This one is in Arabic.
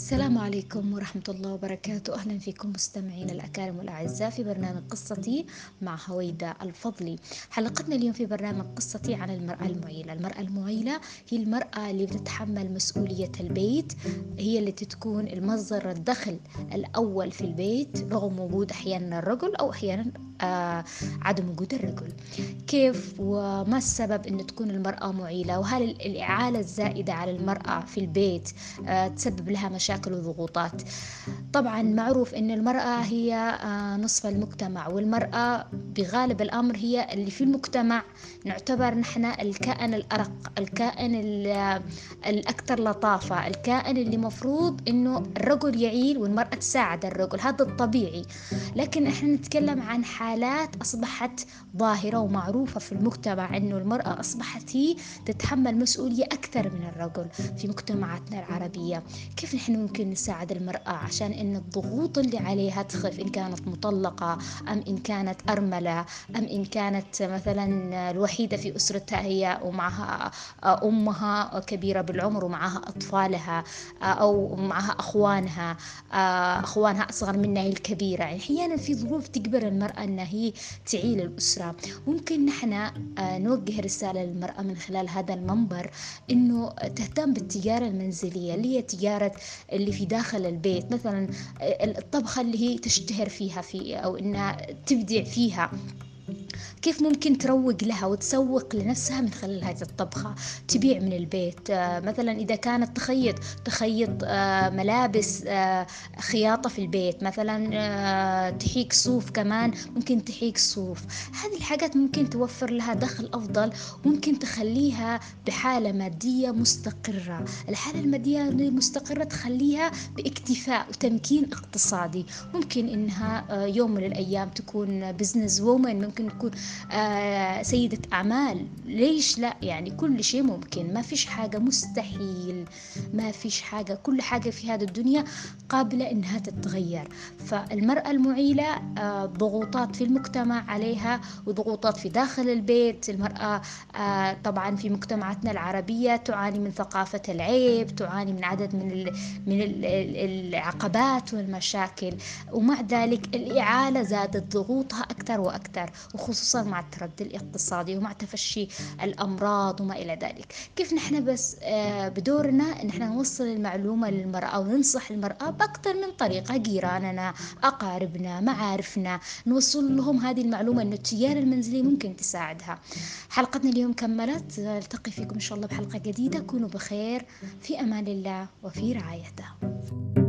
السلام عليكم ورحمة الله وبركاته. أهلا فيكم مستمعين الأكارم والأعزاء في برنامج قصتي مع هويدا الفضلي. حلقتنا اليوم في برنامج قصتي عن المرأة المعيلة المرأة المعيلة هي المرأة اللي بتتحمل مسؤولية البيت هي اللي تكون المصدر الدخل الأول في البيت رغم وجود أحيانا الرجل أو أحيانا عدم وجود الرجل. كيف وما السبب أن تكون المرأة معيلة؟ وهل الإعالة الزائدة على المرأة في البيت آه تسبب لها مشاكل وضغوطات؟ طبعا معروف أن المرأة هي آه نصف المجتمع والمرأة بغالب الأمر هي اللي في المجتمع. نعتبر نحن الكائن الأرق الكائن الأكثر لطافة الكائن اللي مفروض أنه الرجل يعيل والمرأة تساعد الرجل هذا الطبيعي. لكن إحنا نتكلم عن حالات أصبحت ظاهرة ومعروفة في المجتمع أنه المرأة أصبحت هي تتحمل مسؤولية أكثر من الرجل في مجتمعاتنا العربية. كيف نحن ممكن نساعد المرأة عشان أن الضغوط اللي عليها تخف إن كانت مطلقة أم إن كانت أرملة؟ أم إن كانت مثلا الوحيدة في أسرتها هي ومعها أمها كبيرة بالعمر ومعها أطفالها أو معها أخوانها أخوانها أصغر منها الكبيرة. يعني أحيانا في ظروف تجبر المرأة أنها هي تعيل الأسرة. ممكن نحن نوجه رسالة للمرأة من خلال هذا المنبر أنه تهتم بالتجارة المنزلية اللي هي تجارة اللي في داخل البيت. مثلا الطبخة اللي هي تشتهر فيها في أو أنها تبدع فيها. كيف ممكن تروق لها وتسوق لنفسها من خلال هذه الطبخة؟ تبيع من البيت. مثلا إذا كانت تخيط تخيط ملابس خياطة في البيت مثلا تحيك صوف كمان ممكن تحيك صوف. هذه الحاجات ممكن توفر لها دخل أفضل ممكن تخليها بحالة مادية مستقرة. الحالة المادية المستقرة تخليها باكتفاء وتمكين اقتصادي. ممكن إنها يوم من الأيام تكون بزنس وومن ممكن تكون آه سيدة أعمال. ليش لا؟ يعني كل شيء ممكن. ما فيش حاجة مستحيل. ما فيش حاجة. كل حاجة في هذه الدنيا قابلة إنها تتغير. فالمرأة المعيلة آه ضغوطات في المجتمع عليها وضغوطات في داخل البيت. المرأة آه طبعا في مجتمعاتنا العربية تعاني من ثقافة العيب تعاني من عدد من من ال العقبات والمشاكل. ومع ذلك الإعالة زادت ضغوطها أكثر وأكثر. وخصوصا مع التردي الاقتصادي ومع تفشي الأمراض وما إلى ذلك. كيف نحن بس بدورنا إن إحنا نوصل المعلومة للمرأة وننصح المرأة بأكثر من طريقة جيراننا أقاربنا معارفنا نوصل لهم هذه المعلومة إنه التجارة المنزلية ممكن تساعدها. حلقتنا اليوم كملت. نلتقي فيكم إن شاء الله بحلقة جديدة. كونوا بخير في أمان الله وفي رعايته.